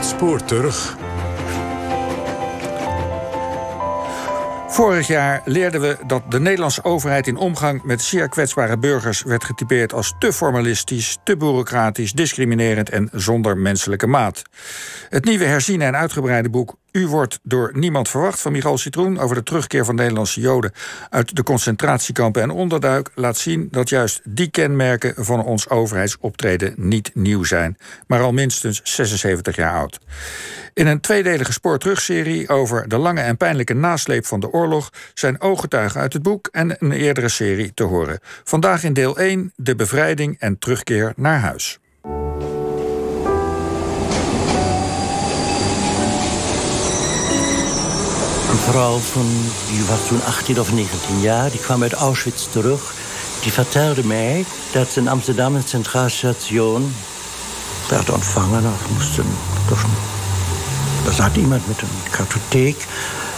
Spoor terug. Vorig jaar leerden we dat de Nederlandse overheid in omgang met zeer kwetsbare burgers werd getypeerd als te formalistisch, te bureaucratisch, discriminerend en zonder menselijke maat. Het nieuwe herziene en uitgebreide boek u wordt door niemand verwacht van Michal Citroen over de terugkeer van Nederlandse Joden uit de concentratiekampen en onderduik laat zien dat juist die kenmerken van ons overheidsoptreden niet nieuw zijn, maar al minstens 76 jaar oud. In een tweedelige spoorterugserie over de lange en pijnlijke nasleep van de oorlog zijn ooggetuigen uit het boek en een eerdere serie te horen. Vandaag in deel 1 de bevrijding en terugkeer naar huis. Vrouw van, die was toen 18 of 19 jaar, die kwam uit Auschwitz terug. Die vertelde mij dat in Amsterdam het Centraal Station werd ontvangen. Er, moesten, er zat iemand met een kartotheek.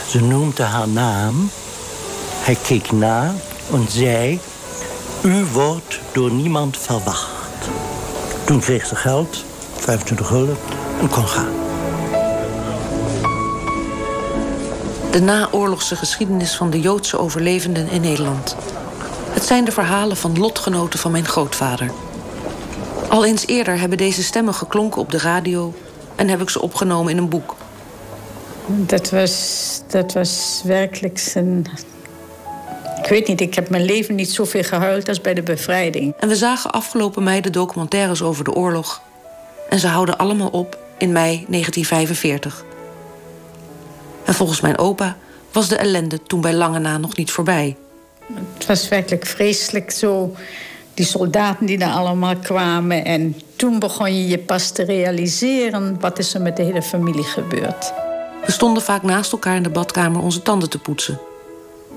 Ze noemde haar naam. Hij keek na en zei... U wordt door niemand verwacht. Toen kreeg ze geld, 25 gulden, en kon gaan. De naoorlogse geschiedenis van de Joodse overlevenden in Nederland. Het zijn de verhalen van lotgenoten van mijn grootvader. Al eens eerder hebben deze stemmen geklonken op de radio en heb ik ze opgenomen in een boek. Dat was, dat was werkelijk zijn. Ik weet niet, ik heb mijn leven niet zoveel gehuild als bij de bevrijding. En we zagen afgelopen mei de documentaires over de oorlog. En ze houden allemaal op in mei 1945. En volgens mijn opa was de ellende toen bij lange na nog niet voorbij. Het was werkelijk vreselijk zo. Die soldaten die daar allemaal kwamen. En toen begon je je pas te realiseren... wat is er met de hele familie gebeurd. We stonden vaak naast elkaar in de badkamer onze tanden te poetsen.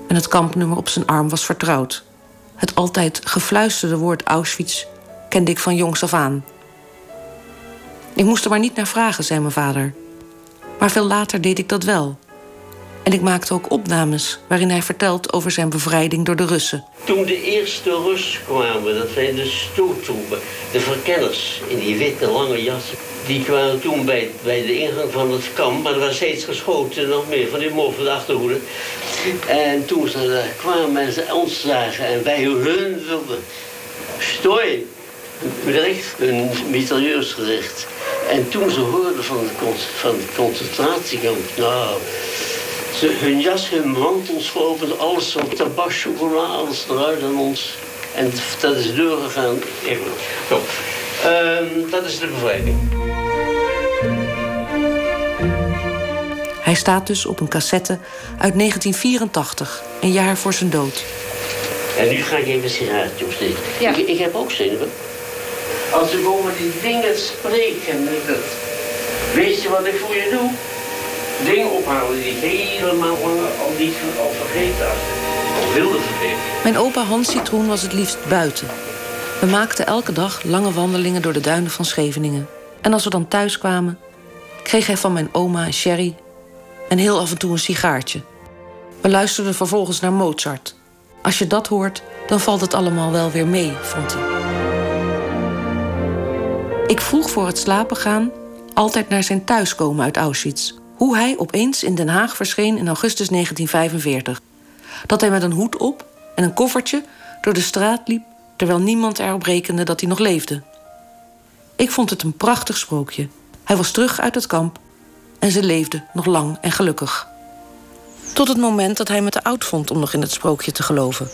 En het kampnummer op zijn arm was vertrouwd. Het altijd gefluisterde woord Auschwitz kende ik van jongs af aan. Ik moest er maar niet naar vragen, zei mijn vader. Maar veel later deed ik dat wel. En ik maakte ook opnames waarin hij vertelt over zijn bevrijding door de Russen. Toen de eerste Russen kwamen, dat zijn de stoottroepen, de verkenners in die witte lange jassen. Die kwamen toen bij, bij de ingang van het kamp, maar er was steeds geschoten, nog meer van die moffen de achterhoede. En toen ze daar kwamen en ze ons zagen en wij hun wilden. Stooi! Recht, een mitrailleursgericht. En toen ze hoorden van de, van de concentratiekamp, nou, ze, hun jas, hun mantels geopend, alles van tabak, chocola, alles eruit aan ons. En dat is doorgegaan. Zo. Um, dat is de bevrijding. Hij staat dus op een cassette uit 1984, een jaar voor zijn dood. En nu ga ik even een sigaretje opsteken. Ja. Ik, ik, heb ook zenuwen. Als ik over die dingen spreek en weet je wat ik voor je doe? dingen ophalen die helemaal al niet al vergeten had. Wilde vergeten. Mijn opa Hans Citroen was het liefst buiten. We maakten elke dag lange wandelingen door de duinen van Scheveningen. En als we dan thuis kwamen, kreeg hij van mijn oma een sherry en heel af en toe een sigaartje. We luisterden vervolgens naar Mozart. Als je dat hoort, dan valt het allemaal wel weer mee, vond hij. Ik vroeg voor het slapen gaan altijd naar zijn thuiskomen uit Auschwitz hoe hij opeens in Den Haag verscheen in augustus 1945. Dat hij met een hoed op en een koffertje door de straat liep terwijl niemand erop rekende dat hij nog leefde. Ik vond het een prachtig sprookje. Hij was terug uit het kamp en ze leefde nog lang en gelukkig. Tot het moment dat hij me te oud vond om nog in het sprookje te geloven.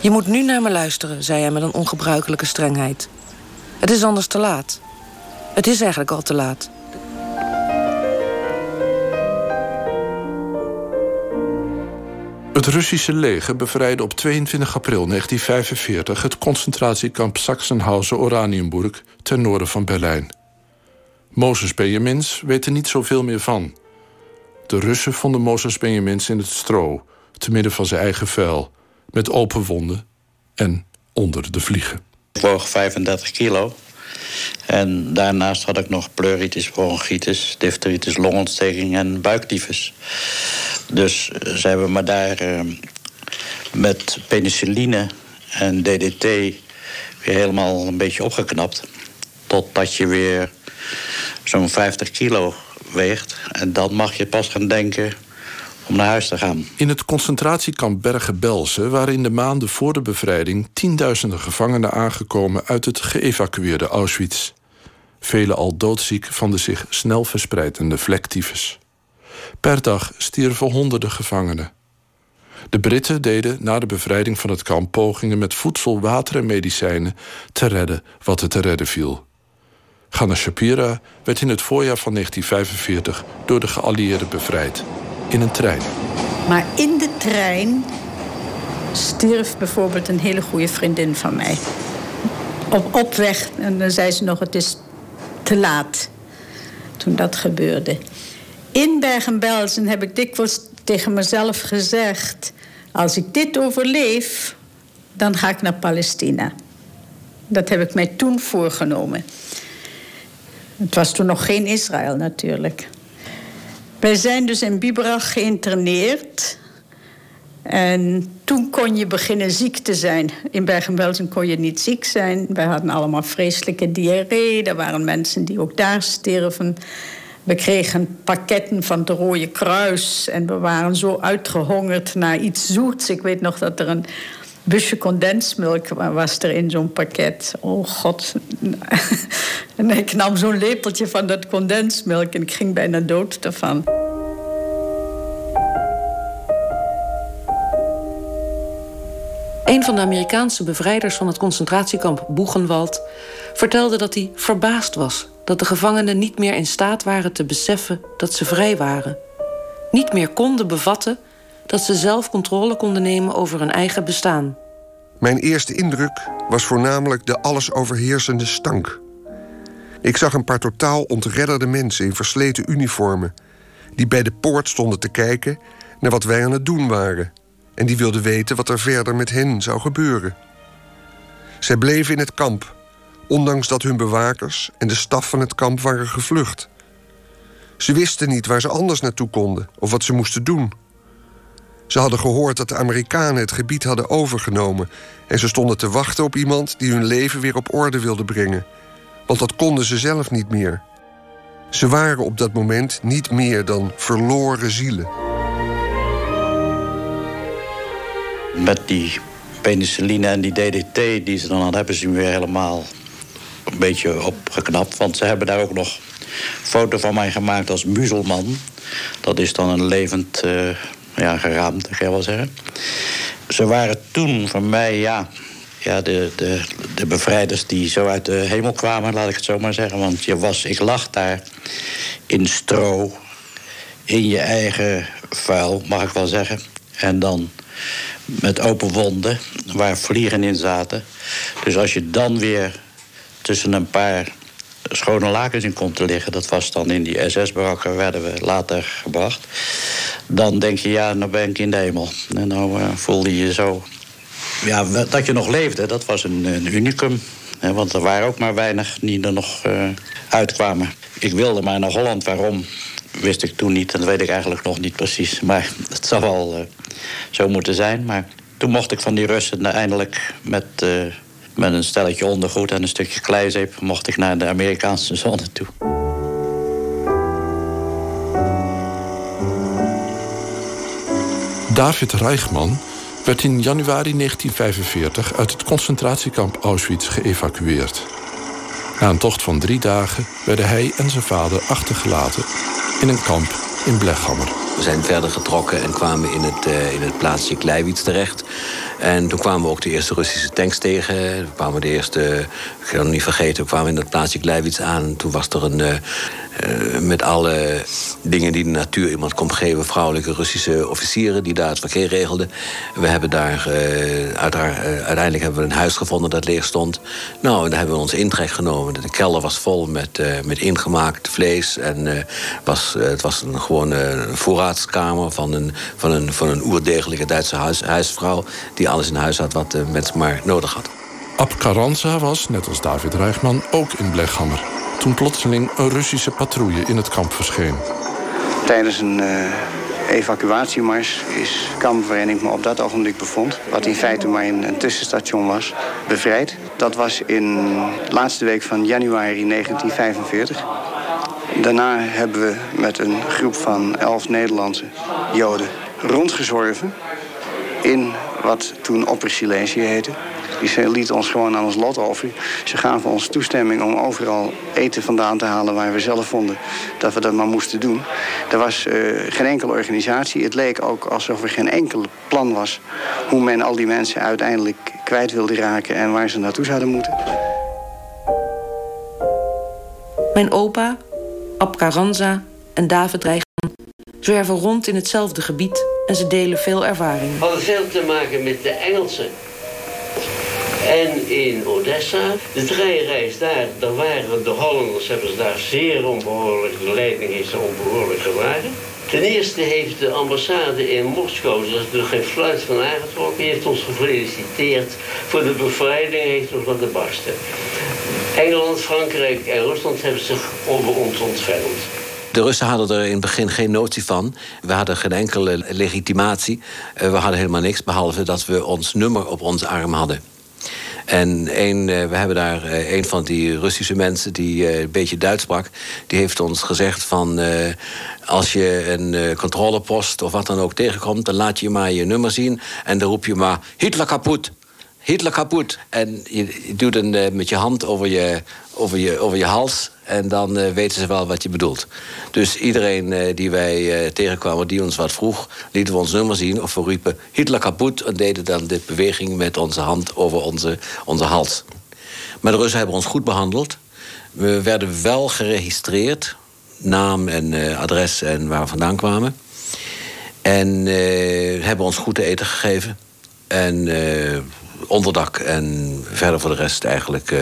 Je moet nu naar me luisteren, zei hij met een ongebruikelijke strengheid. Het is anders te laat. Het is eigenlijk al te laat. Het Russische leger bevrijdde op 22 april 1945 het concentratiekamp Sachsenhausen-Oranienburg ten noorden van Berlijn. Mozes Benjamins weet er niet zoveel meer van. De Russen vonden Mozes Benjamins in het stro, te midden van zijn eigen vuil, met open wonden en onder de vliegen. Ik woog 35 kilo. En daarnaast had ik nog pleuritis, bronchitis, difteritis, longontsteking en buiktyfus. Dus eh, ze hebben me daar uh, met penicilline en DDT weer helemaal een beetje opgeknapt. Totdat je weer zo'n 50 kilo weegt. En dan mag je pas gaan denken om naar huis te gaan. In het concentratiekamp Bergen-Belsen waren in de maanden voor de bevrijding tienduizenden gevangenen aangekomen uit het geëvacueerde Auschwitz. Velen al doodziek van de zich snel verspreidende vlektyfus. Per dag stierven honderden gevangenen. De Britten deden na de bevrijding van het kamp pogingen met voedsel, water en medicijnen te redden wat er te redden viel. Ghana Shapira werd in het voorjaar van 1945 door de geallieerden bevrijd. In een trein. Maar in de trein stierf bijvoorbeeld een hele goede vriendin van mij. Op, op weg, en dan zei ze nog: Het is te laat. Toen dat gebeurde. In Bergen-Belsen heb ik dikwijls tegen mezelf gezegd: Als ik dit overleef, dan ga ik naar Palestina. Dat heb ik mij toen voorgenomen. Het was toen nog geen Israël natuurlijk. Wij zijn dus in Biberach geïnterneerd. En toen kon je beginnen ziek te zijn. In Bergen-Belsen kon je niet ziek zijn. Wij hadden allemaal vreselijke diarree. Er waren mensen die ook daar sterven. We kregen pakketten van het Rode Kruis. En we waren zo uitgehongerd naar iets zoets. Ik weet nog dat er een busje condensmelk was er in zo'n pakket. Oh god. en ik nam zo'n lepeltje van dat condensmelk en ik ging bijna dood ervan. Een van de Amerikaanse bevrijders van het concentratiekamp Boegenwald vertelde dat hij verbaasd was dat de gevangenen niet meer in staat waren te beseffen dat ze vrij waren. Niet meer konden bevatten dat ze zelf controle konden nemen over hun eigen bestaan. Mijn eerste indruk was voornamelijk de alles overheersende stank. Ik zag een paar totaal ontredderde mensen in versleten uniformen, die bij de poort stonden te kijken naar wat wij aan het doen waren, en die wilden weten wat er verder met hen zou gebeuren. Zij bleven in het kamp, ondanks dat hun bewakers en de staf van het kamp waren gevlucht. Ze wisten niet waar ze anders naartoe konden of wat ze moesten doen. Ze hadden gehoord dat de Amerikanen het gebied hadden overgenomen en ze stonden te wachten op iemand die hun leven weer op orde wilde brengen, want dat konden ze zelf niet meer. Ze waren op dat moment niet meer dan verloren zielen. Met die penicilline en die DDT die ze dan hadden, hebben ze weer helemaal een beetje opgeknapt. Want ze hebben daar ook nog foto van mij gemaakt als muzelman. Dat is dan een levend uh, ja, geraamte, kan je wel zeggen. Ze waren toen voor mij, ja, ja de, de, de bevrijders die zo uit de hemel kwamen, laat ik het zo maar zeggen. Want je was, ik lag daar in stro, in je eigen vuil, mag ik wel zeggen. En dan met open wonden, waar vliegen in zaten. Dus als je dan weer tussen een paar schone lakens in komt te liggen... dat was dan in die SS-barakken, werden we later gebracht... dan denk je, ja, nou ben ik in de hemel. En nou uh, voelde je zo... Ja, dat je nog leefde, dat was een, een unicum. Want er waren ook maar weinig die er nog uh, uitkwamen. Ik wilde maar naar Holland, waarom? Wist ik toen niet, dat weet ik eigenlijk nog niet precies. Maar het zou wel uh, zo moeten zijn. Maar toen mocht ik van die Russen eindelijk met met een stelletje ondergoed en een stukje kleizeep mocht ik naar de Amerikaanse zone toe. David Reichman werd in januari 1945 uit het concentratiekamp Auschwitz geëvacueerd. Na een tocht van drie dagen werden hij en zijn vader achtergelaten in een kamp in Blechhammer. We zijn verder getrokken en kwamen in het, uh, in het plaatsje Kleiwitz terecht. En toen kwamen we ook de eerste Russische tanks tegen. We kwamen de eerste, ik ga het niet vergeten, we kwamen in het plaatsje Kleiwitz aan. Toen was er een, uh, met alle dingen die de natuur iemand kon geven... vrouwelijke Russische officieren die daar het verkeer regelden. We hebben daar, uiteindelijk hebben we een huis gevonden dat leeg stond. Nou, en daar hebben we onze intrek genomen. De kelder was vol met, met ingemaakt vlees. En was, het was een gewone voorraadskamer van een, van een, van een oerdegelijke Duitse huis, huisvrouw... die alles in huis had wat de maar nodig had. Ab Karanza was, net als David Rijgman, ook in Blechhammer... toen plotseling een Russische patrouille in het kamp verscheen. Tijdens een uh, evacuatiemars is kamp waarin me op dat ogenblik bevond... wat in feite maar een, een tussenstation was, bevrijd. Dat was in de laatste week van januari 1945. Daarna hebben we met een groep van elf Nederlandse Joden rondgezworven in wat toen Opper Silesië heette. Die lieten ons gewoon aan ons lot over. Ze gaven ons toestemming om overal eten vandaan te halen waar we zelf vonden dat we dat maar moesten doen. Er was uh, geen enkele organisatie. Het leek ook alsof er geen enkel plan was hoe men al die mensen uiteindelijk kwijt wilde raken en waar ze naartoe zouden moeten. Mijn opa, Ab Karanza en David Rijgan zwerven rond in hetzelfde gebied en ze delen veel ervaring. Het had veel te maken met de Engelsen. En in Odessa, de treinreis daar, daar waren de Hollanders, hebben ze daar zeer onbehoorlijk, de leiding ze onbehoorlijk gedragen. Ten eerste heeft de ambassade in Moskou, daar is er geen fluit van aangetrokken, die heeft ons gefeliciteerd voor de bevrijding, heeft ons wat de barsten. Engeland, Frankrijk en Rusland hebben zich over ons ontfermd. De Russen hadden er in het begin geen notie van. We hadden geen enkele legitimatie. Eh, we hadden helemaal niks, behalve dat we ons nummer op onze arm hadden. En een, eh, we hebben daar eh, een van die Russische mensen die een beetje Duits sprak, die heeft ons gezegd van als je een controlepost of wat dan ook tegenkomt, dan laat je maar je nummer zien en dan roep je maar Hitler kapot. Hitler kapot. En je, doet een, met je hand over je, over je, over je hals. En dan uh, weten ze wel wat je bedoelt. Dus iedereen uh, die wij tegenkwamen, die ons wat vroeg... lieten we ons nummer zien of we riepen Hitler kapot... en deden dan de beweging met onze hand over onze, onze hals. Maar de Russen hebben ons goed behandeld. We werden wel geregistreerd. Naam en adres en waar we vandaan kwamen. En hebben ons goed te eten gegeven. En onderdak. En verder voor de rest eigenlijk, uh,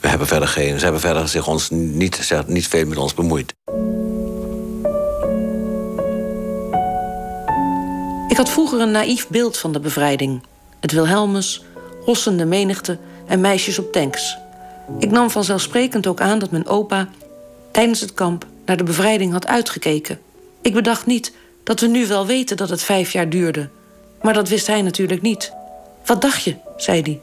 we hebben verder geen, ze hebben verder zich ons niet, niet veel met ons bemoeid. Ik had vroeger een naïef beeld van de bevrijding. Het Wilhelmus, hossende menigte en meisjes op tanks. Ik nam vanzelfsprekend ook aan dat mijn opa tijdens het kamp naar de bevrijding had uitgekeken. Ik bedacht niet dat we nu wel weten dat het vijf jaar duurde. Maar dat wist hij natuurlijk niet. Wat dacht je? zei hij.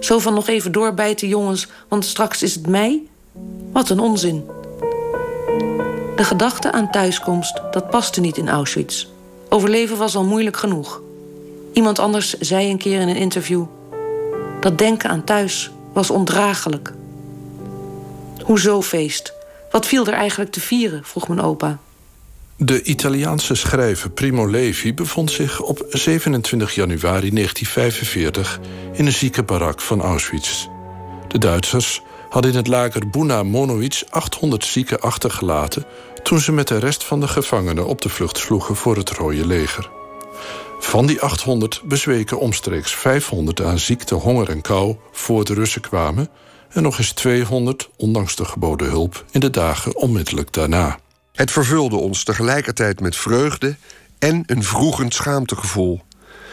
Zo van nog even doorbijten, jongens, want straks is het mei? Wat een onzin. De gedachte aan thuiskomst, dat paste niet in Auschwitz. Overleven was al moeilijk genoeg. Iemand anders zei een keer in een interview... dat denken aan thuis was ondraaglijk. Hoezo feest? Wat viel er eigenlijk te vieren, vroeg mijn opa. De Italiaanse schrijver Primo Levi bevond zich op 27 januari 1945 in een ziekenbarak van Auschwitz. De Duitsers hadden in het lager Buna Monowitz 800 zieken achtergelaten toen ze met de rest van de gevangenen op de vlucht sloegen voor het Rode Leger. Van die 800 bezweken omstreeks 500 aan ziekte, honger en kou voor de Russen kwamen en nog eens 200, ondanks de geboden hulp, in de dagen onmiddellijk daarna. Het vervulde ons tegelijkertijd met vreugde en een vroegend schaamtegevoel,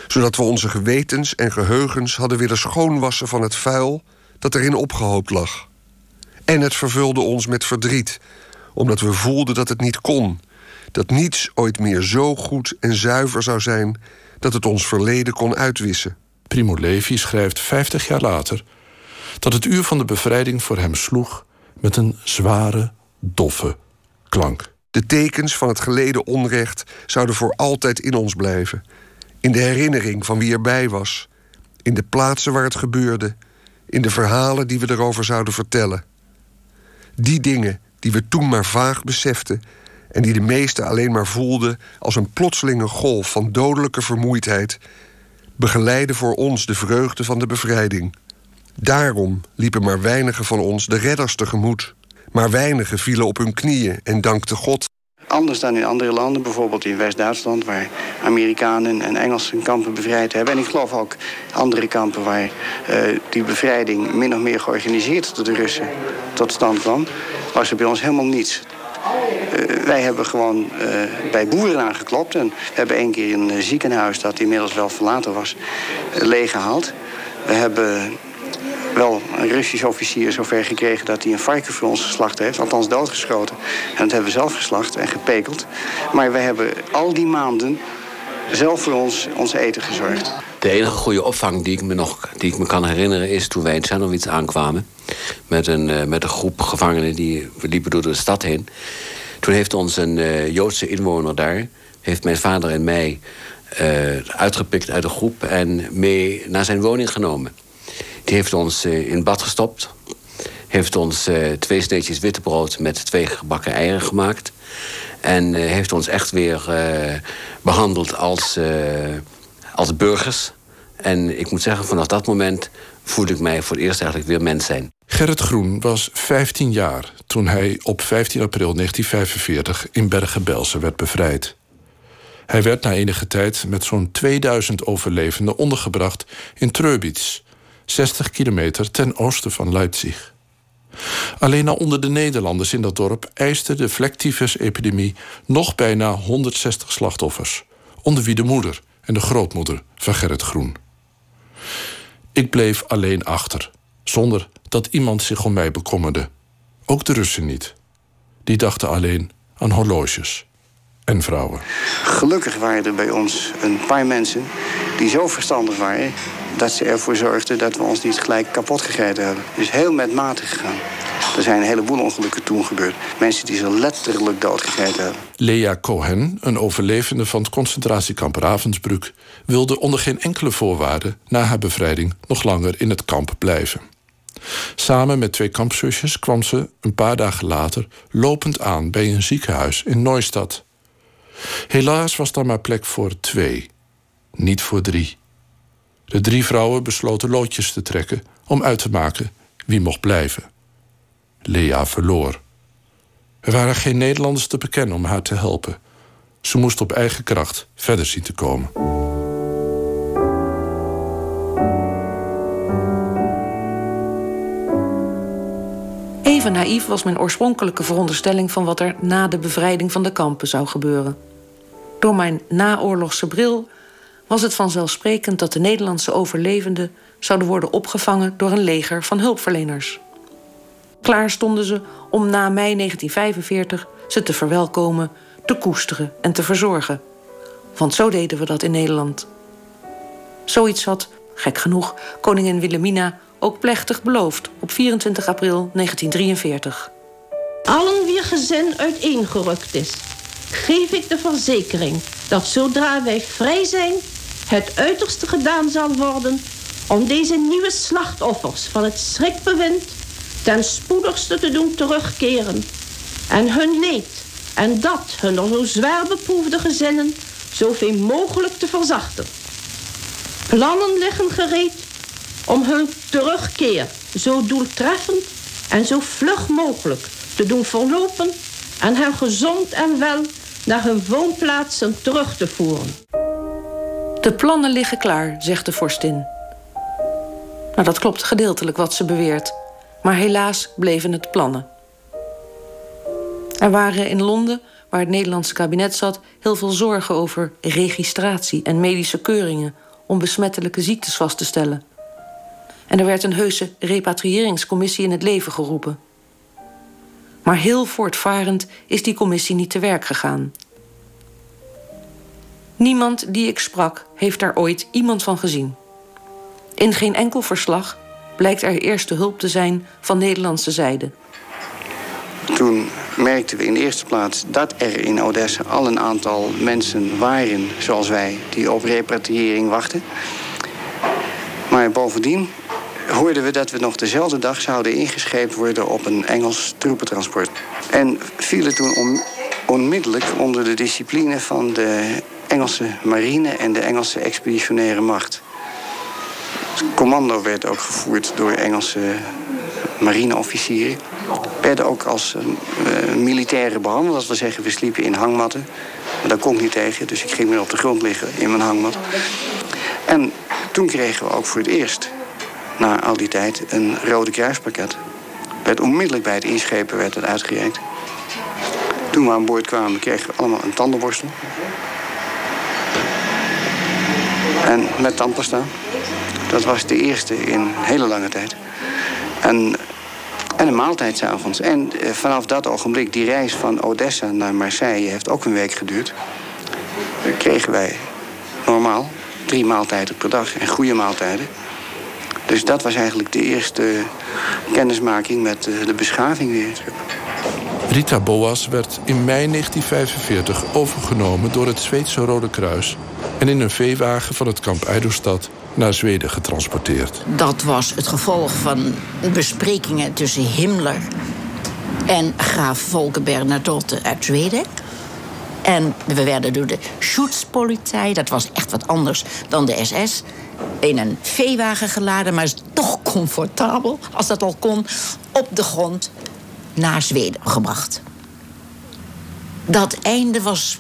zodat we onze gewetens en geheugens hadden willen schoonwassen van het vuil dat erin opgehoopt lag. En het vervulde ons met verdriet, omdat we voelden dat het niet kon, dat niets ooit meer zo goed en zuiver zou zijn dat het ons verleden kon uitwissen. Primo Levi schrijft 50 jaar later dat het uur van de bevrijding voor hem sloeg met een zware, doffe klank. De tekens van het geleden onrecht zouden voor altijd in ons blijven. In de herinnering van wie erbij was. In de plaatsen waar het gebeurde. In de verhalen die we erover zouden vertellen. Die dingen die we toen maar vaag beseften en die de meesten alleen maar voelden als een plotselinge golf van dodelijke vermoeidheid, begeleiden voor ons de vreugde van de bevrijding. Daarom liepen maar weinigen van ons de redders tegemoet. Maar weinigen vielen op hun knieën en dankten God. Anders dan in andere landen, bijvoorbeeld in West-Duitsland... waar Amerikanen en Engelsen kampen bevrijd hebben. En ik geloof ook andere kampen waar uh, die bevrijding... min of meer georganiseerd door de Russen tot stand kwam... was er bij ons helemaal niets. Uh, wij hebben gewoon uh, bij boeren aangeklopt. En we hebben één keer een ziekenhuis dat inmiddels wel verlaten was... leeggehaald. We hebben wel een Russisch officier zover gekregen dat hij een varken voor ons geslacht heeft. Althans doodgeschoten. En dat hebben we zelf geslacht en gepekeld. Maar we hebben al die maanden zelf voor ons, ons eten gezorgd. De enige goede opvang die ik me nog die ik me kan herinneren is toen wij in Tjernovits aankwamen. Met een, uh, met een groep gevangenen die we liepen door de stad heen. Toen heeft ons een uh, Joodse inwoner daar, heeft mijn vader en mij uh, uitgepikt uit de groep en mee naar zijn woning genomen. Die heeft ons in bad gestopt. Heeft ons twee sneetjes wittebrood met twee gebakken eieren gemaakt. En heeft ons echt weer behandeld als, als burgers. En ik moet zeggen, vanaf dat moment voelde ik mij voor het eerst eigenlijk weer mens zijn. Gerrit Groen was 15 jaar toen hij op 15 april 1945 in Bergen-Belsen werd bevrijd. Hij werd na enige tijd met zo'n 2000 overlevenden ondergebracht in Treubitz, 60 kilometer ten oosten van Leipzig. Alleen al onder de Nederlanders in dat dorp eiste de vlektyfus-epidemie nog bijna 160 slachtoffers, onder wie de moeder en de grootmoeder van Gerrit Groen. Ik bleef alleen achter, zonder dat iemand zich om mij bekommerde. Ook de Russen niet. Die dachten alleen aan horloges en vrouwen. Gelukkig waren er bij ons een paar mensen die zo verstandig waren dat ze ervoor zorgden dat we ons niet gelijk kapot gegeten hebben. Dus heel met mate gegaan. Er zijn een heleboel ongelukken toen gebeurd. Mensen die ze letterlijk doodgegeten hebben. Lea Cohen, een overlevende van het concentratiekamp Ravensbrück... wilde onder geen enkele voorwaarde na haar bevrijding nog langer in het kamp blijven. Samen met twee kampzusjes kwam ze een paar dagen later lopend aan bij een ziekenhuis in Neustadt. Helaas was daar maar plek voor twee, niet voor drie. De drie vrouwen besloten loodjes te trekken om uit te maken wie mocht blijven. Lea verloor. Er waren geen Nederlanders te bekennen om haar te helpen. Ze moest op eigen kracht verder zien te komen. Even naïef was mijn oorspronkelijke veronderstelling van wat er na de bevrijding van de kampen zou gebeuren. Door mijn naoorlogse bril was het vanzelfsprekend dat de Nederlandse overlevenden zouden worden opgevangen door een leger van hulpverleners. Klaar stonden ze om na mei 1945 ze te verwelkomen, te koesteren en te verzorgen. Want zo deden we dat in Nederland. Zoiets had, gek genoeg, koningin Wilhelmina ook plechtig beloofd op 24 april 1943. Allen wie gezin uiteengerukt is, geef ik de verzekering dat zodra wij vrij zijn, het uiterste gedaan zal worden om deze nieuwe slachtoffers van het schrikbewind ten spoedigste te doen terugkeren en hun leed en dat hun zo zwaar beproefde gezinnen zoveel mogelijk te verzachten. Plannen liggen gereed om hun terugkeer zo doeltreffend en zo vlug mogelijk te doen verlopen en hen gezond en wel naar hun woonplaatsen terug te voeren. De plannen liggen klaar, zegt de vorstin. Nou, dat klopt gedeeltelijk wat ze beweert, maar helaas bleven het plannen. Er waren in Londen, waar het Nederlandse kabinet zat, heel veel zorgen over registratie en medische keuringen om besmettelijke ziektes vast te stellen. En er werd een heuse repatriëringscommissie in het leven geroepen. Maar heel voortvarend is die commissie niet te werk gegaan. Niemand die ik sprak heeft daar ooit iemand van gezien. In geen enkel verslag blijkt er eerste hulp te zijn van Nederlandse zijde. Toen merkten we in de eerste plaats dat er in Odessa al een aantal mensen waren, zoals wij, die op repatriëring wachten. Maar bovendien hoorden we dat we nog dezelfde dag zouden ingescheept worden op een Engels troepentransport. En vielen toen on onmiddellijk onder de discipline van de Engelse marine en de Engelse expeditionaire macht. Het commando werd ook gevoerd door Engelse marineofficieren. We werden ook als uh, militairen behandeld. Dat wil zeggen, we sliepen in hangmatten. Maar daar kon ik niet tegen, dus ik ging weer op de grond liggen in mijn hangmat. En toen kregen we ook voor het eerst, na al die tijd, een Rode Kruispakket. Werd onmiddellijk bij het inschepen werd het uitgereikt. Toen we aan boord kwamen, kregen we allemaal een tandenborstel. En met tandpasta. Dat was de eerste in hele lange tijd. En, en een maaltijd s'avonds. En eh, vanaf dat ogenblik, die reis van Odessa naar Marseille heeft ook een week geduurd. kregen wij normaal drie maaltijden per dag en goede maaltijden. Dus dat was eigenlijk de eerste kennismaking met de beschaving weer. Rita Boas werd in mei 1945 overgenomen door het Zweedse Rode Kruis... en in een veewagen van het kamp Eidelstad naar Zweden getransporteerd. Dat was het gevolg van besprekingen tussen Himmler en graaf Volker Bernadotte uit Zweden. En we werden door de Schutzpolizei, dat was echt wat anders dan de SS... in een veewagen geladen, maar toch comfortabel, als dat al kon... op de grond naar Zweden gebracht. Dat einde was,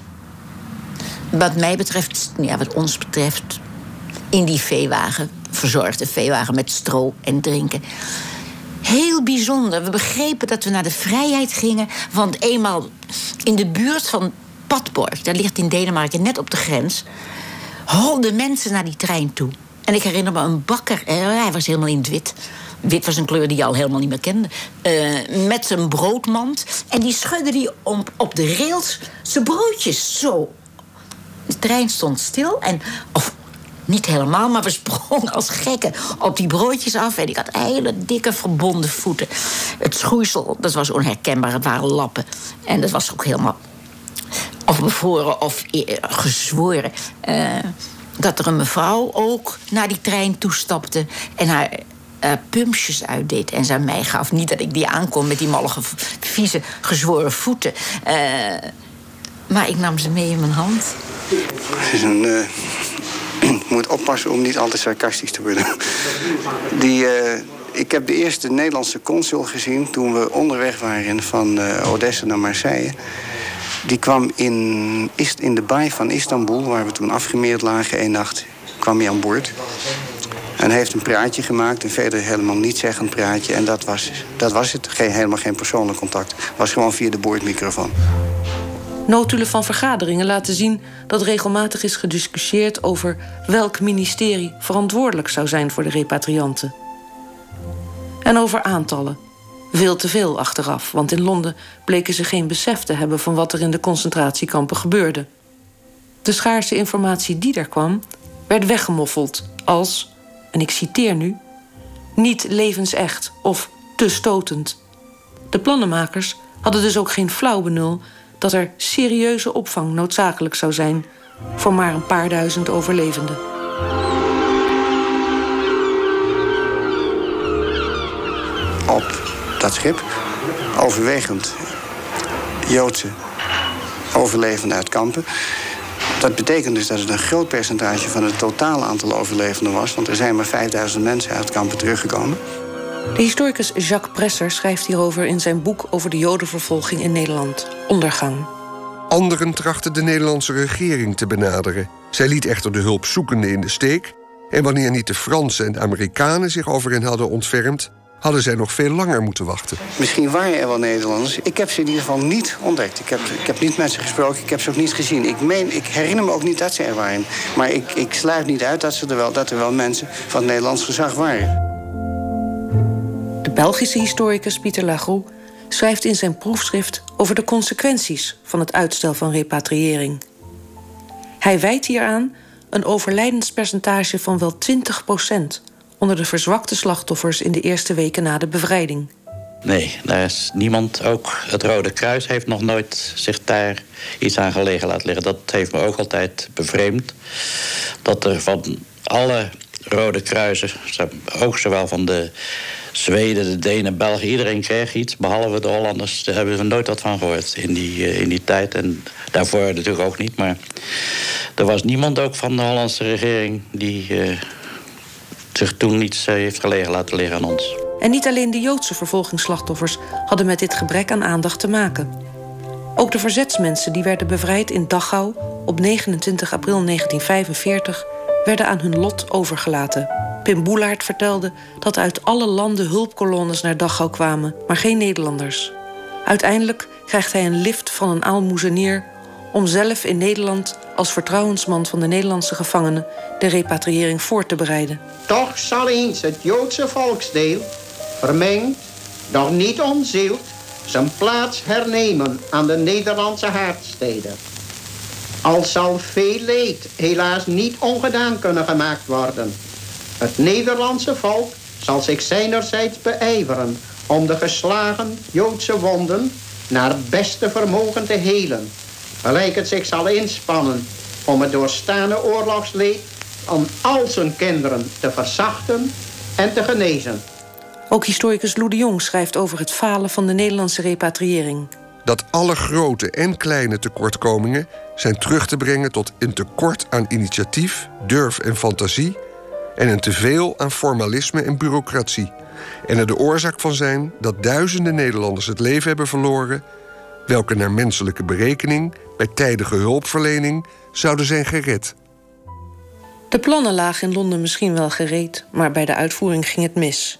wat mij betreft, ja, wat ons betreft, in die veewagen, verzorgde veewagen met stro en drinken. Heel bijzonder. We begrepen dat we naar de vrijheid gingen, want eenmaal in de buurt van Padborg, dat ligt in Denemarken net op de grens, holden mensen naar die trein toe. En ik herinner me een bakker, eh, hij was helemaal in het wit. Wit was een kleur die je al helemaal niet meer kende. Uh, met zijn broodmand. En die schudde die op, op de rails zijn broodjes zo. De trein stond stil en... Of, niet helemaal, maar we sprongen als gekken op die broodjes af. En ik had hele dikke verbonden voeten. Het schoeisel, dat was onherkenbaar. Het waren lappen. En dat was ook helemaal... Of bevroren of eh, gezworen. Uh, dat er een mevrouw ook naar die trein toestapte... en haar uh, pumpjes uitdeed en ze aan mij gaf. Niet dat ik die aankom met die mollige, vieze, gezworen voeten. Uh, maar ik nam ze mee in mijn hand. Het is een... Ik moet oppassen om niet altijd sarcastisch te worden. Die, ik heb de eerste Nederlandse consul gezien... toen we onderweg waren van Odessa naar Marseille. Die kwam in, in de baai van Istanbul, waar we toen afgemeerd lagen... één nacht kwam hij aan boord. En heeft een praatje gemaakt, een verder helemaal niet zeggend praatje. En dat was, dat was het. Geen, helemaal geen persoonlijk contact. Het was gewoon via de boordmicrofoon. Notulen van vergaderingen laten zien dat regelmatig is gediscussieerd over welk ministerie verantwoordelijk zou zijn voor de repatrianten. En over aantallen. Veel te veel achteraf, want in Londen bleken ze geen besef te hebben van wat er in de concentratiekampen gebeurde. De schaarse informatie die er kwam, werd weggemoffeld als en ik citeer nu, niet levensecht of te stotend. De plannenmakers hadden dus ook geen flauw benul dat er serieuze opvang noodzakelijk zou zijn voor maar een paar duizend overlevenden. Op dat schip overwegend Joodse overlevenden uit kampen dat betekent dus dat het een groot percentage van het totale aantal overlevenden was. Want er zijn maar 5000 mensen uit kampen teruggekomen. De historicus Jacques Presser schrijft hierover in zijn boek over de Jodenvervolging in Nederland, Ondergang. Anderen trachten de Nederlandse regering te benaderen. Zij liet echter de hulpzoekenden in de steek. En wanneer niet de Fransen en de Amerikanen zich over hen hadden ontfermd, hadden zij nog veel langer moeten wachten. Misschien waren er wel Nederlanders. Ik heb ze in ieder geval niet ontdekt. Ik heb, ik heb niet met ze gesproken, ik heb ze ook niet gezien. Ik, meen, ik herinner me ook niet dat ze er waren. Maar ik, ik sluit niet uit dat, ze er wel, dat er wel mensen van het Nederlands gezag waren. De Belgische historicus Pieter Lagroux schrijft in zijn proefschrift over de consequenties van het uitstel van repatriëring. Hij wijt hieraan een overlijdenspercentage van wel 20 procent onder de verzwakte slachtoffers in de eerste weken na de bevrijding. Nee, daar is niemand. Ook het Rode Kruis heeft nog nooit zich daar iets aan gelegen laten liggen. Dat heeft me ook altijd bevreemd. Dat er van alle Rode Kruisen, ook zowel van de Zweden, de Denen, Belgen, iedereen kreeg iets. Behalve de Hollanders, daar hebben we nooit wat van gehoord in die, eh, in die tijd. En daarvoor natuurlijk ook niet. Maar er was niemand ook van de Hollandse regering die uh, zich toen niets eh, heeft gelegen laten liggen aan ons. En niet alleen de Joodse vervolgingsslachtoffers hadden met dit gebrek aan aandacht te maken. Ook de verzetsmensen die werden bevrijd in Dachau op 29 april 1945 werden aan hun lot overgelaten. Pim Boelaert vertelde dat uit alle landen hulpkolonnes naar Dachau kwamen, maar geen Nederlanders. Uiteindelijk krijgt hij een lift van een aalmoezenier om zelf in Nederland als vertrouwensman van de Nederlandse gevangenen de repatriëring voor te bereiden. Toch zal eens het Joodse volksdeel, vermengd, doch niet onzield, zijn plaats hernemen aan de Nederlandse haardsteden. Al zal veel leed helaas niet ongedaan kunnen gemaakt worden. Het Nederlandse volk zal zich zijnerzijds beijveren om de geslagen Joodse wonden naar beste vermogen te helen. Gelijk het zich zal inspannen om het doorstaande oorlogsleed aan al zijn kinderen te verzachten en te genezen. Ook historicus Lou de Jong schrijft over het falen van de Nederlandse repatriëring. Dat alle grote en kleine tekortkomingen zijn terug te brengen tot een tekort aan initiatief, durf en fantasie en een teveel aan formalisme en bureaucratie. En er de oorzaak van zijn dat duizenden Nederlanders het leven hebben verloren, welke naar menselijke berekening bij tijdige hulpverlening zouden zijn gered. De plannen lagen in Londen misschien wel gereed, maar bij de uitvoering ging het mis.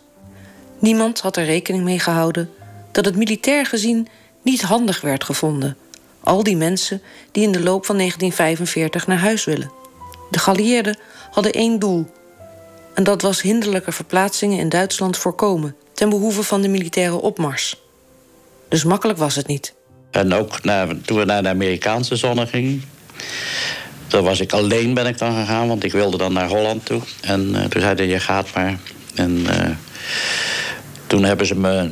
Niemand had er rekening mee gehouden dat het militair gezien niet handig werd gevonden. Al die mensen die in de loop van 1945 naar huis willen. De geallieerden hadden één doel. En dat was hinderlijke verplaatsingen in Duitsland voorkomen... ten behoeve van de militaire opmars. Dus makkelijk was het niet. En ook naar, toen we naar de Amerikaanse zone gingen... Toen was ik alleen ben ik dan gegaan, want ik wilde dan naar Holland toe. En uh, toen zeiden je gaat maar. En uh, toen hebben ze me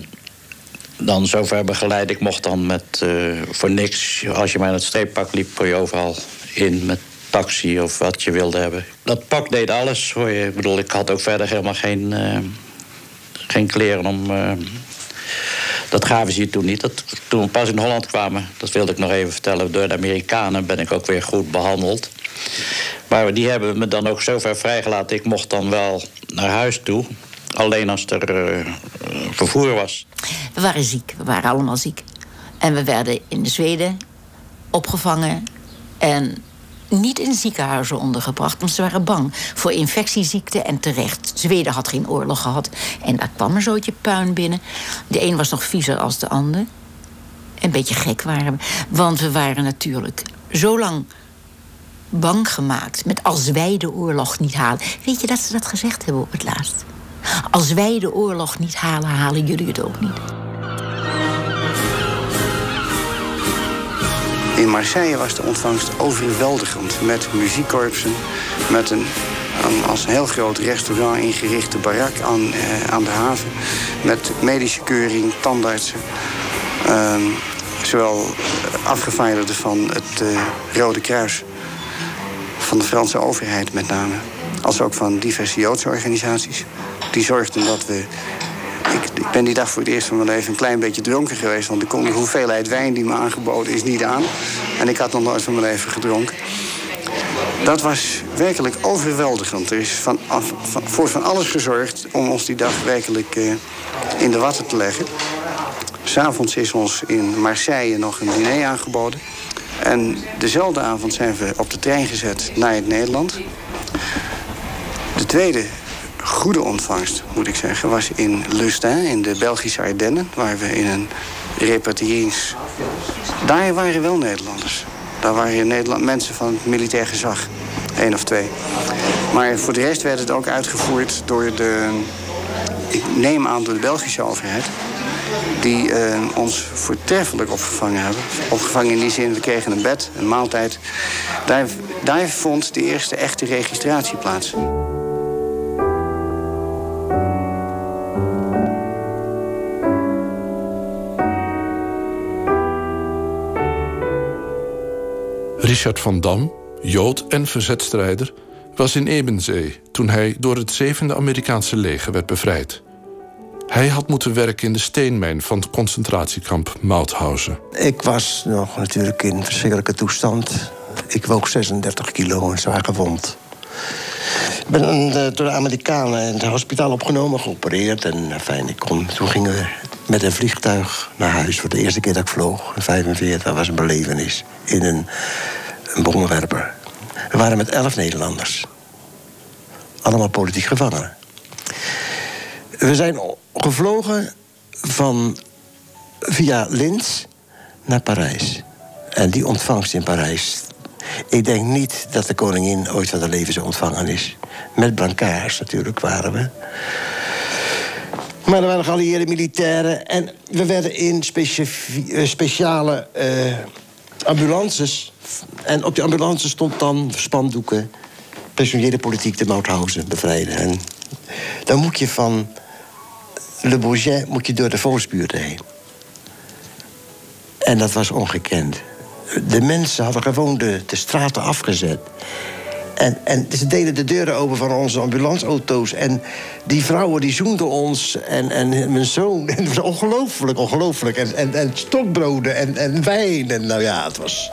dan zover begeleid. Ik mocht dan met uh, voor niks, als je maar in het streeppak liep, kon je overal in met taxi of wat je wilde hebben. Dat pak deed alles voor je. Ik bedoel, ik had ook verder helemaal geen, geen kleren om. Dat gaven ze je toen niet. Toen we pas in Holland kwamen, dat wilde ik nog even vertellen... door de Amerikanen ben ik ook weer goed behandeld. Maar die hebben me dan ook zover vrijgelaten. Ik mocht dan wel naar huis toe. Alleen als er uh, vervoer was. We waren ziek. We waren allemaal ziek. En we werden in Zweden opgevangen. En niet in ziekenhuizen ondergebracht, want ze waren bang voor infectieziekten en terecht. Zweden had geen oorlog gehad en daar kwam een zootje puin binnen. De een was nog viezer als de ander. Een beetje gek waren we, want we waren natuurlijk zo lang bang gemaakt met als wij de oorlog niet halen. Weet je dat ze dat gezegd hebben op het laatst? Als wij de oorlog niet halen, halen jullie het ook niet. In Marseille was de ontvangst overweldigend. Met muziekkorpsen, met een, als een heel groot restaurant ingerichte barak aan, eh, aan de haven. Met medische keuring, tandartsen. Uh, zowel afgevaardigden van het uh, Rode Kruis, van de Franse overheid met name, als ook van diverse Joodse organisaties. Die zorgden dat we ik, ben die dag voor het eerst van mijn leven een klein beetje dronken geweest. Want ik kon de hoeveelheid wijn die me aangeboden is niet aan. En ik had nog nooit van mijn leven gedronken. Dat was werkelijk overweldigend. Er is van, voor van alles gezorgd om ons die dag werkelijk uh, in de watten te leggen. S'avonds is ons in Marseille nog een diner aangeboden. En dezelfde avond zijn we op de trein gezet naar het Nederland. De tweede goede ontvangst, moet ik zeggen, was in Lustin, in de Belgische Ardennen, waar we in een repatrierings. Daar waren wel Nederlanders. Daar waren Nederland mensen van het militair gezag. Eén of twee. Maar voor de rest werd het ook uitgevoerd door de. Ik neem aan door de Belgische overheid. Die uh, ons voortreffelijk opgevangen hebben. Opgevangen in die zin, we kregen een bed, een maaltijd. Daar, daar vond de eerste echte registratie plaats. Richard van Dam, Jood en verzetstrijder, was in Ebenzee toen hij door het zevende Amerikaanse leger werd bevrijd. Hij had moeten werken in de steenmijn van het concentratiekamp Mauthausen. Ik was nog natuurlijk in verschrikkelijke toestand. Ik woog 36 kilo en zwaar gewond. Ik ben eh, door de Amerikanen in het hospitaal opgenomen, geopereerd. En eh, fijn, ik kon, toen gingen we met een vliegtuig naar huis. Voor de eerste keer dat ik vloog, in 45, dat was een belevenis. In een, een bommenwerper. We waren met elf Nederlanders. Allemaal politiek gevangenen. We zijn gevlogen van, via Linz naar Parijs. En die ontvangst in Parijs. Ik denk niet dat de koningin ooit van de leven ontvangen is. Met brancards natuurlijk waren we. Maar er waren geallieerde militairen. En we werden in eh, speciale uh, ambulances En op die ambulance stond dan spandoeken... pensioneerde politiek de Mauthausen bevrijden. En dan moet je van Le Bourget moet je door de volksbuurt heen. En dat was ongekend. De mensen hadden gewoon de, de straten afgezet. En, en ze deden de deuren open van onze ambulanceauto's. En die vrouwen die zoenden ons. En, en mijn zoon. En het was ongelooflijk, ongelooflijk. En, en, en stokbroden en, en wijn. En nou ja, het was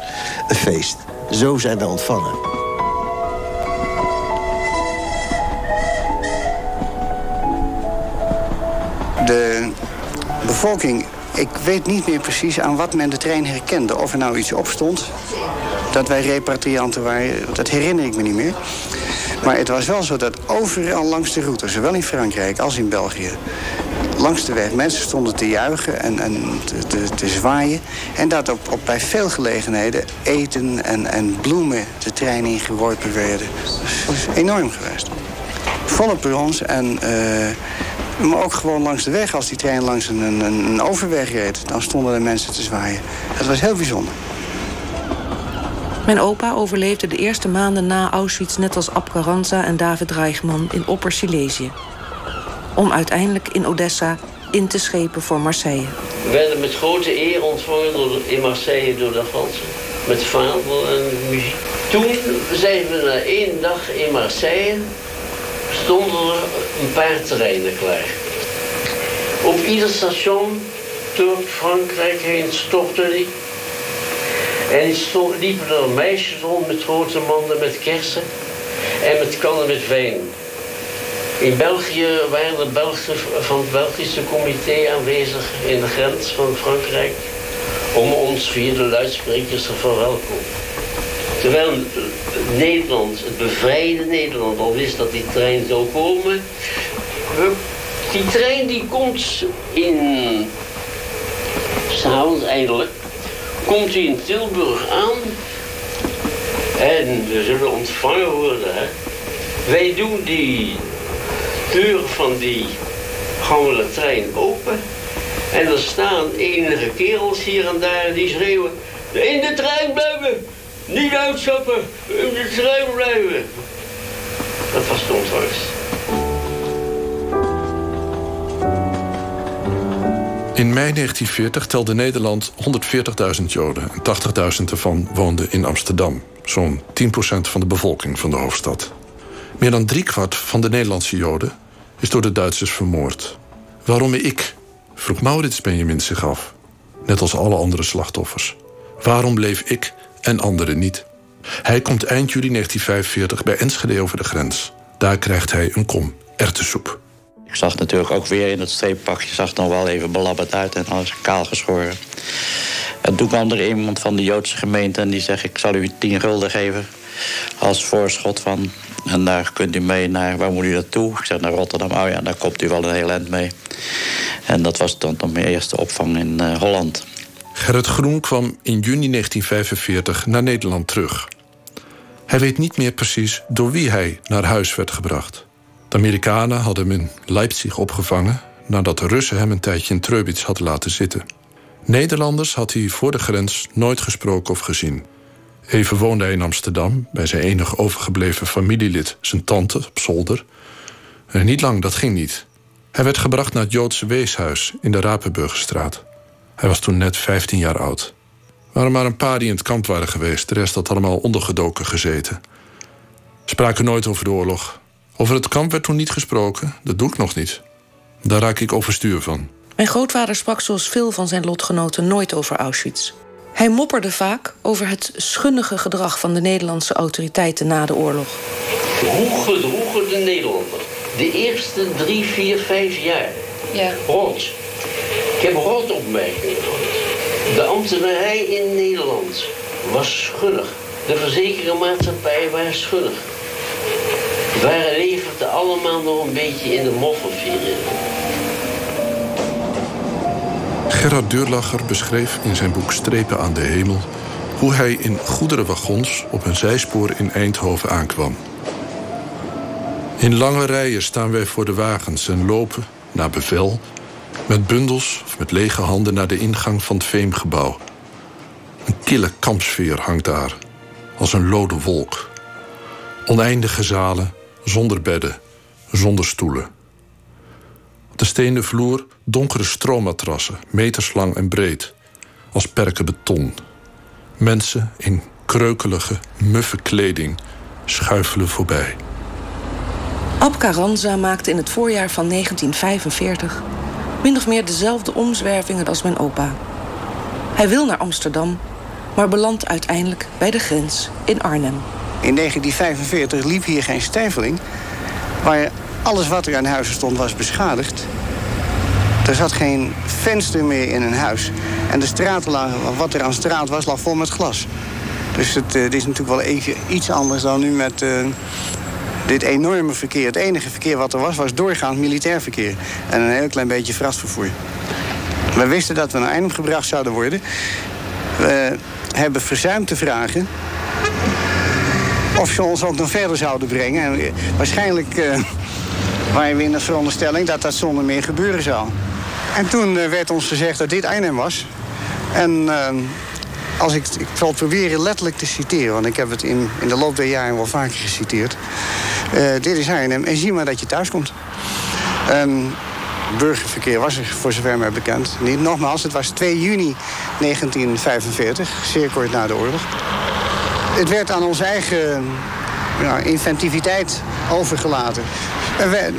een feest. Zo zijn we ontvangen. De bevolking ik weet niet meer precies aan wat men de trein herkende. Of er nou iets op stond, dat wij repatrianten waren, dat herinner ik me niet meer. Maar het was wel zo dat overal langs de route, zowel in Frankrijk als in België... langs de weg mensen stonden te juichen en, en te, te, zwaaien. En dat op, bij veel gelegenheden eten en, en bloemen de trein ingeworpen werden. Dat is enorm geweest. Volle perrons en... Uh, maar ook gewoon langs de weg, als die trein langs een, een, een overweg reed... dan stonden er mensen te zwaaien. Dat was heel bijzonder. Mijn opa overleefde de eerste maanden na Auschwitz... net als Ab Carranza en David Reichman in Opper-Silesië. Om uiteindelijk in Odessa in te schepen voor Marseille. We werden met grote eer ontvangen door in Marseille door de Fransen. Met vaandel en muziek. Toen zijn we na één dag in Marseille stonden er een paar treinen klaar. Op ieder station door Frankrijk heen stopte die. En liepen er meisjes rond met grote manden met kersen en met kannen met wijn. In België waren de Belgen van het Belgische comité aanwezig in de grens van Frankrijk om ons via de luidsprekers te verwelkomen. Terwijl Nederland, het bevrijde Nederland, al wist dat die trein zou komen. Die trein die komt in... S'avonds eindelijk. Komt hij in Tilburg aan. En we zullen ontvangen worden. Hè. Wij doen die deur van die gammele trein open. En er staan enige kerels hier en daar die schreeuwen... In de trein blijven! Niet uitstappen, in de blijven. Dat was de ontvangst. In mei 1940 telde Nederland 140.000 Joden en 80.000 ervan woonden in Amsterdam. Zo'n 10% van de bevolking van de hoofdstad. Meer dan driekwart van de Nederlandse Joden is door de Duitsers vermoord. Waarom ik? vroeg Maurits Benjamin zich af. Net als alle andere slachtoffers. Waarom bleef ik en anderen niet. Hij komt eind juli 1945 bij Enschede over de grens. Daar krijgt hij een kom erwtensoep. Ik zag natuurlijk ook weer in het streeppakje, zag nog wel even belabberd uit en alles kaal geschoren. En toen kwam er iemand van de Joodse gemeente en die zegt: Ik zal u 10 gulden geven als voorschot van. En daar kunt u mee naar, waar moet u naartoe? Ik zeg naar Rotterdam. Oh ja, daar komt u wel een heel eind mee. En dat was dan mijn eerste opvang in uh, Holland. Gerrit Groen kwam in juni 1945 naar Nederland terug. Hij weet niet meer precies door wie hij naar huis werd gebracht. De Amerikanen hadden hem in Leipzig opgevangen nadat de Russen hem een tijdje in Treubitz hadden laten zitten. Nederlanders had hij voor de grens nooit gesproken of gezien. Even woonde hij in Amsterdam bij zijn enig overgebleven familielid, zijn tante, op zolder. En niet lang, dat ging niet. Hij werd gebracht naar het Joodse weeshuis in de Rapenburgerstraat. Hij was toen net 15 jaar oud. Er waren maar een paar die in het kamp waren geweest. De rest had allemaal ondergedoken gezeten. Spraken nooit over de oorlog. Over het kamp werd toen niet gesproken. Dat doe ik nog niet. Daar raak ik overstuur van. Mijn grootvader sprak zoals veel van zijn lotgenoten nooit over Auschwitz. Hij mopperde vaak over het schunnige gedrag van de Nederlandse autoriteiten na de oorlog. Hoe gedroegen de Nederlanders de eerste drie, vier, vijf jaar ja. rond ik heb rotopmerkingen gehad. De ambtenarij in Nederland was schuldig. De verzekeringsmaatschappij was schuldig. Wij leverden allemaal nog een beetje in de moffelvier Gerard Deurlacher beschreef in zijn boek Strepen aan de hemel... hoe hij in goederenwagons op een zijspoor in Eindhoven aankwam. In lange rijen staan wij voor de wagens en lopen, naar bevel... Met bundels of met lege handen naar de ingang van het Veemgebouw. Een kille kampsfeer hangt daar, als een lode wolk. Oneindige zalen, zonder bedden, zonder stoelen. Op de stenen vloer donkere stroommatrassen, meterslang en breed, als perken beton. Mensen in kreukelige, muffe kleding schuifelen voorbij. Ab Carranza maakte in het voorjaar van 1945 min of meer dezelfde omzwervingen als mijn opa. Hij wil naar Amsterdam, maar belandt uiteindelijk bij de grens in Arnhem. In 1945 liep hier geen stijveling, waar alles wat er aan huizen stond was beschadigd. Er zat geen venster meer in een huis. En de lagen, wat er aan straat was, lag vol met glas. Dus het, uh, is natuurlijk wel even iets anders dan nu met uh, dit enorme verkeer. Het enige verkeer wat er was, was doorgaand militair verkeer. En een heel klein beetje vrachtvervoer. We wisten dat we naar Eindhoven gebracht zouden worden. We hebben verzuimd te vragen of ze ons ook nog verder zouden brengen. En waarschijnlijk waren we in de veronderstelling dat dat zonder meer gebeuren zou. En toen uh, werd ons gezegd dat dit Arnhem was. En uh, als ik, ik zal het proberen letterlijk te citeren, want ik heb het in, in de loop der jaren wel vaker geciteerd. Dit is Arnhem en zie maar dat je thuis komt. Um, burgerverkeer was er voor zover mij bekend niet. Nogmaals, het was 2 juni 1945, zeer kort na de oorlog. Het werd aan onze eigen inventiviteit overgelaten. En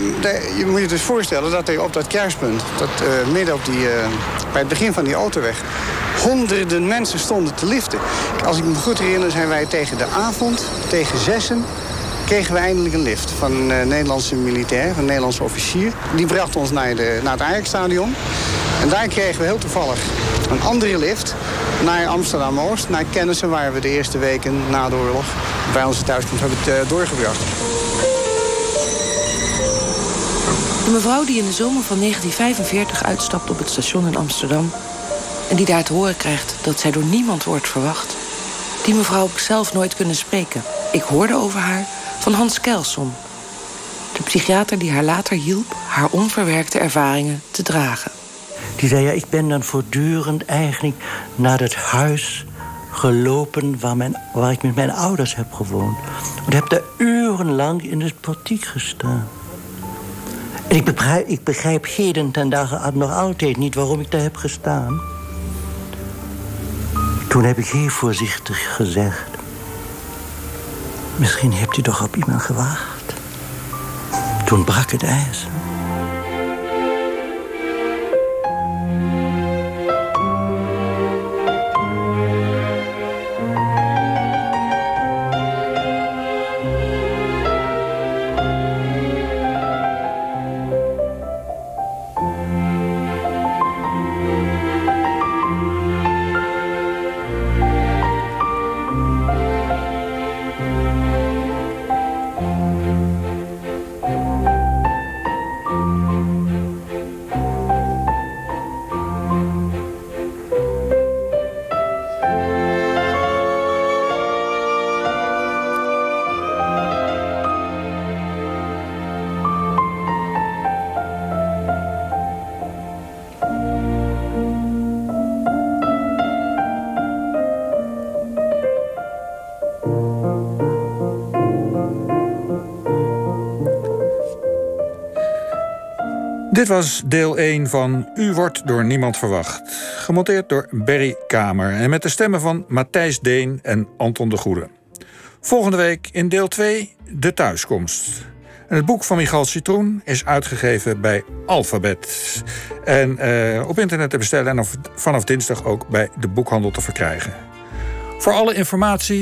je moet je dus voorstellen dat er op dat kruispunt, dat, uh, midden op die, uh, bij het begin van die autoweg, honderden mensen stonden te liften. Als ik me goed herinner zijn wij tegen de avond, tegen zessen, kregen we eindelijk een lift van een uh, Nederlandse militair, een Nederlandse officier. Die bracht ons naar, de, naar het Ajax-stadion. En daar kregen we heel toevallig een andere lift naar Amsterdam-Oost, naar kennissen waar we de eerste weken na de oorlog bij onze thuiskomst hebben uh, doorgebracht. De mevrouw die in de zomer van 1945 uitstapt op het station in Amsterdam... en die daar te horen krijgt dat zij door niemand wordt verwacht... die mevrouw heb ik zelf nooit kunnen spreken. Ik hoorde over haar van Hans Kelson. De psychiater die haar later hielp haar onverwerkte ervaringen te dragen. Die zei, ja, ik ben dan voortdurend eigenlijk naar het huis gelopen waar, waar ik met mijn ouders heb gewoond. Ik heb daar urenlang in het portiek gestaan. En ik begrijp, ik begrijp heden ten dagen nog altijd niet waarom ik daar heb gestaan. Toen heb ik heel voorzichtig gezegd... Misschien hebt u toch op iemand gewacht. Toen brak het ijs. Dit was deel 1 van U wordt door niemand verwacht. Gemonteerd door Berry Kamer en met de stemmen van Matthijs Deen en Anton de Goede. Volgende week in deel 2 De Thuiskomst. Het boek van Michal Citroen is uitgegeven bij Alphabet. En uh, op internet te bestellen en vanaf dinsdag ook bij de boekhandel te verkrijgen. Voor alle informatie